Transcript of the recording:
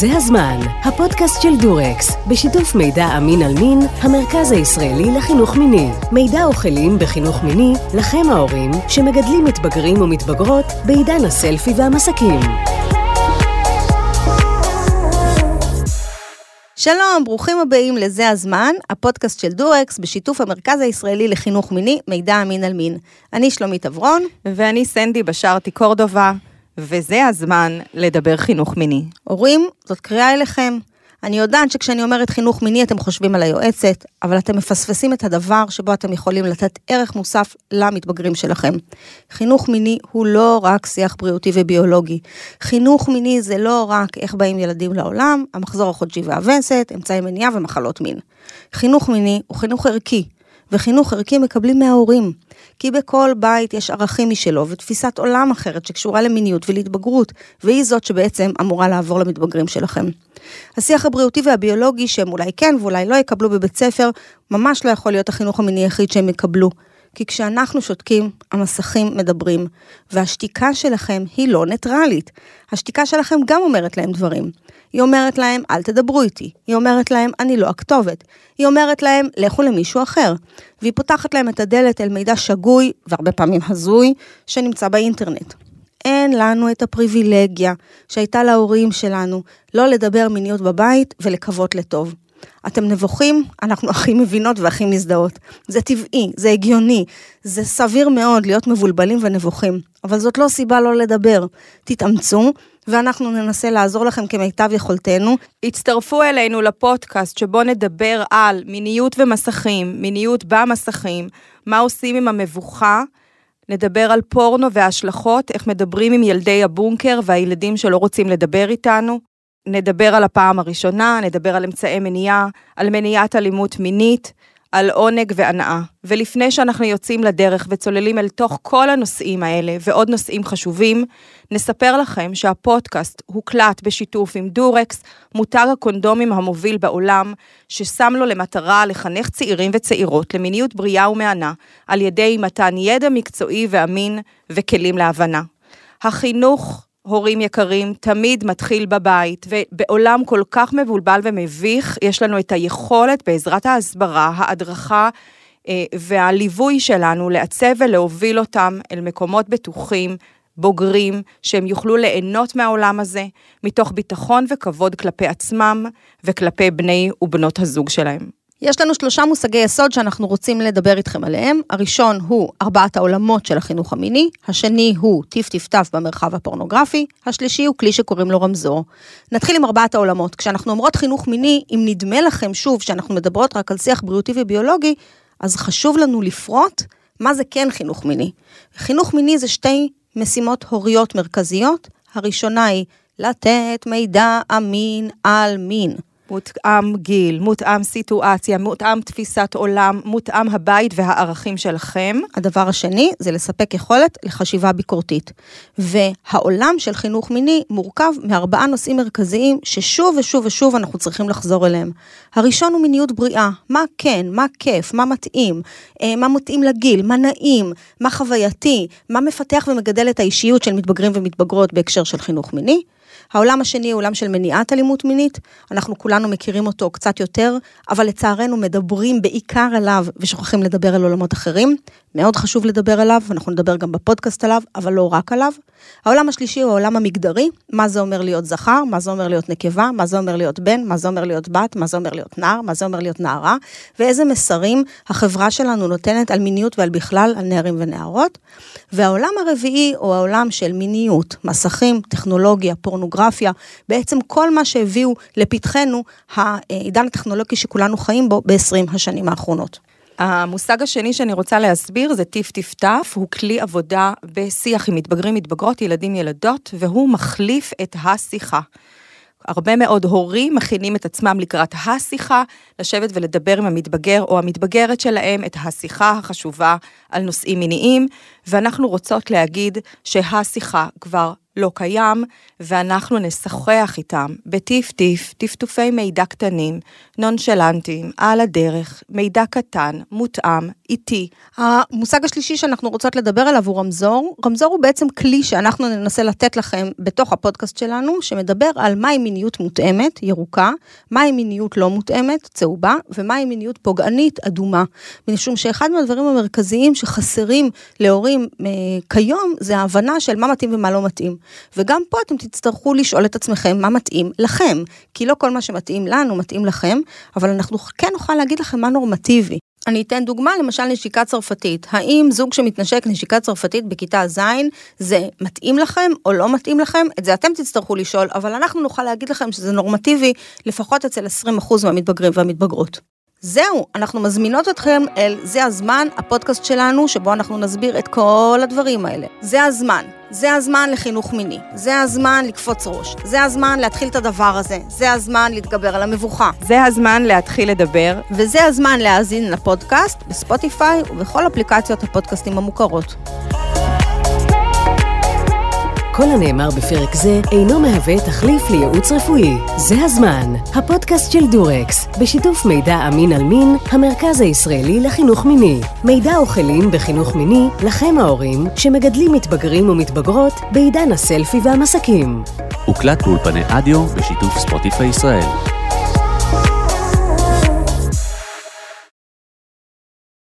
זה הזמן, הפודקאסט של דורקס, בשיתוף מידע אמין על מין, המרכז הישראלי לחינוך מיני. מידע וכלים בחינוך מיני, לכם ההורים, שמגדלים מתבגרים ומתבגרות בעידן הסלפי והמסקים. שלום, ברוכים הבאים לזה הזמן, הפודקאסט של דורקס בשיתוף המרכז הישראלי לחינוך מיני, מידע אמין על מין. אני שלומית אברון. ואני סנדי בשארתי קורדובה, וזה הזמן לדבר חינוך מיני. הורים, זאת קריאה אליכם. אני יודעת שכשאני אומרת חינוך מיני אתם חושבים על היועצת, אבל אתם מפספסים את הדבר שבו אתם יכולים לתת ערך מוסף למתבגרים שלכם. חינוך מיני הוא לא רק שיח בריאותי וביולוגי. חינוך מיני זה לא רק איך באים ילדים לעולם, המחזור החודשי והווסת, אמצעי מניעה ומחלות מין. חינוך מיני הוא חינוך ערכי, וחינוך ערכי מקבלים מההורים. כי בכל בית יש ערכים משלו ותפיסת עולם אחרת שקשורה למיניות ולהתבגרות, והיא זאת שבעצם אמורה לעבור למתבגרים שלכם. השיח הבריאותי והביולוגי שהם אולי כן ואולי לא יקבלו בבית ספר, ממש לא יכול להיות החינוך המיני היחיד שהם יקבלו. כי כשאנחנו שותקים, המסכים מדברים, והשתיקה שלכם היא לא ניטרלית. השתיקה שלכם גם אומרת להם דברים. היא אומרת להם, אל תדברו איתי. היא אומרת להם, אני לא הכתובת. היא אומרת להם, לכו למישהו אחר. והיא פותחת להם את הדלת אל מידע שגוי, והרבה פעמים הזוי, שנמצא באינטרנט. אין לנו את הפריבילגיה שהייתה להורים שלנו לא לדבר מיניות בבית ולקוות לטוב. אתם נבוכים, אנחנו הכי מבינות והכי מזדהות. זה טבעי, זה הגיוני, זה סביר מאוד להיות מבולבלים ונבוכים, אבל זאת לא סיבה לא לדבר. תתאמצו, ואנחנו ננסה לעזור לכם כמיטב יכולתנו. הצטרפו אלינו לפודקאסט שבו נדבר על מיניות ומסכים, מיניות במסכים, מה עושים עם המבוכה, נדבר על פורנו וההשלכות, איך מדברים עם ילדי הבונקר והילדים שלא רוצים לדבר איתנו. נדבר על הפעם הראשונה, נדבר על אמצעי מניעה, על מניעת אלימות מינית, על עונג והנאה. ולפני שאנחנו יוצאים לדרך וצוללים אל תוך כל הנושאים האלה ועוד נושאים חשובים, נספר לכם שהפודקאסט הוקלט בשיתוף עם דורקס, מותג הקונדומים המוביל בעולם, ששם לו למטרה לחנך צעירים וצעירות למיניות בריאה ומהנה, על ידי מתן ידע מקצועי ואמין וכלים להבנה. החינוך הורים יקרים, תמיד מתחיל בבית, ובעולם כל כך מבולבל ומביך, יש לנו את היכולת בעזרת ההסברה, ההדרכה אה, והליווי שלנו לעצב ולהוביל אותם אל מקומות בטוחים, בוגרים, שהם יוכלו ליהנות מהעולם הזה, מתוך ביטחון וכבוד כלפי עצמם וכלפי בני ובנות הזוג שלהם. יש לנו שלושה מושגי יסוד שאנחנו רוצים לדבר איתכם עליהם. הראשון הוא ארבעת העולמות של החינוך המיני, השני הוא טיף-טיף-טף במרחב הפורנוגרפי, השלישי הוא כלי שקוראים לו רמזור. נתחיל עם ארבעת העולמות. כשאנחנו אומרות חינוך מיני, אם נדמה לכם שוב שאנחנו מדברות רק על שיח בריאותי וביולוגי, אז חשוב לנו לפרוט מה זה כן חינוך מיני. חינוך מיני זה שתי משימות הוריות מרכזיות. הראשונה היא לתת מידע אמין על מין. מותאם גיל, מותאם סיטואציה, מותאם תפיסת עולם, מותאם הבית והערכים שלכם. הדבר השני זה לספק יכולת לחשיבה ביקורתית. והעולם של חינוך מיני מורכב מארבעה נושאים מרכזיים ששוב ושוב ושוב אנחנו צריכים לחזור אליהם. הראשון הוא מיניות בריאה, מה כן, מה כיף, מה מתאים, אה, מה מתאים לגיל, מה נעים, מה חווייתי, מה מפתח ומגדל את האישיות של מתבגרים ומתבגרות בהקשר של חינוך מיני. העולם השני הוא עולם של מניעת אלימות מינית, אנחנו כולנו מכירים אותו קצת יותר, אבל לצערנו מדברים בעיקר עליו ושוכחים לדבר על עולמות אחרים. מאוד חשוב לדבר עליו, ואנחנו נדבר גם בפודקאסט עליו, אבל לא רק עליו. העולם השלישי הוא העולם המגדרי, מה זה אומר להיות זכר, מה זה אומר להיות נקבה, מה זה אומר להיות בן, מה זה אומר להיות בת, מה זה אומר להיות נער, מה זה אומר להיות נערה, ואיזה מסרים החברה שלנו נותנת על מיניות ועל בכלל, על נערים ונערות. והעולם הרביעי הוא העולם של מיניות, מסכים, טכנולוגיה, פורנוגרפיה, בעצם כל מה שהביאו לפתחנו העידן הטכנולוגי שכולנו חיים בו ב-20 השנים האחרונות. המושג השני שאני רוצה להסביר זה טיף טיף טף, הוא כלי עבודה בשיח עם מתבגרים, מתבגרות, ילדים, ילדות, והוא מחליף את השיחה. הרבה מאוד הורים מכינים את עצמם לקראת השיחה, לשבת ולדבר עם המתבגר או המתבגרת שלהם את השיחה החשובה על נושאים מיניים, ואנחנו רוצות להגיד שהשיחה כבר לא קיים, ואנחנו נשוחח איתם בטיף-טיף, טפטופי מידע קטנים, נונשלנטיים, על הדרך, מידע קטן, מותאם, איטי. המושג השלישי שאנחנו רוצות לדבר עליו הוא רמזור. רמזור הוא בעצם כלי שאנחנו ננסה לתת לכם בתוך הפודקאסט שלנו, שמדבר על מהי מיניות מותאמת, ירוקה, מהי מיניות לא מותאמת, צהובה, ומהי מיניות פוגענית, אדומה. משום שאחד מהדברים המרכזיים שחסרים להורים אה, כיום, זה ההבנה של מה מתאים ומה לא מתאים. וגם פה אתם תצטרכו לשאול את עצמכם מה מתאים לכם, כי לא כל מה שמתאים לנו מתאים לכם, אבל אנחנו כן נוכל להגיד לכם מה נורמטיבי. אני אתן דוגמה, למשל נשיקה צרפתית. האם זוג שמתנשק נשיקה צרפתית בכיתה ז', זה מתאים לכם או לא מתאים לכם? את זה אתם תצטרכו לשאול, אבל אנחנו נוכל להגיד לכם שזה נורמטיבי, לפחות אצל 20% מהמתבגרים והמתבגרות. זהו, אנחנו מזמינות אתכם אל זה הזמן, הפודקאסט שלנו, שבו אנחנו נסביר את כל הדברים האלה. זה הזמן. זה הזמן לחינוך מיני, זה הזמן לקפוץ ראש, זה הזמן להתחיל את הדבר הזה, זה הזמן להתגבר על המבוכה. זה הזמן להתחיל לדבר. וזה הזמן להאזין לפודקאסט בספוטיפיי ובכל אפליקציות הפודקאסטים המוכרות. כל הנאמר בפרק זה אינו מהווה תחליף לייעוץ רפואי. זה הזמן, הפודקאסט של דורקס, בשיתוף מידע אמין על מין, המרכז הישראלי לחינוך מיני. מידע וכלים בחינוך מיני לכם ההורים שמגדלים מתבגרים ומתבגרות בעידן הסלפי והמסקים. הוקלט באולפני אדיו בשיתוף ספוטיפיי ישראל.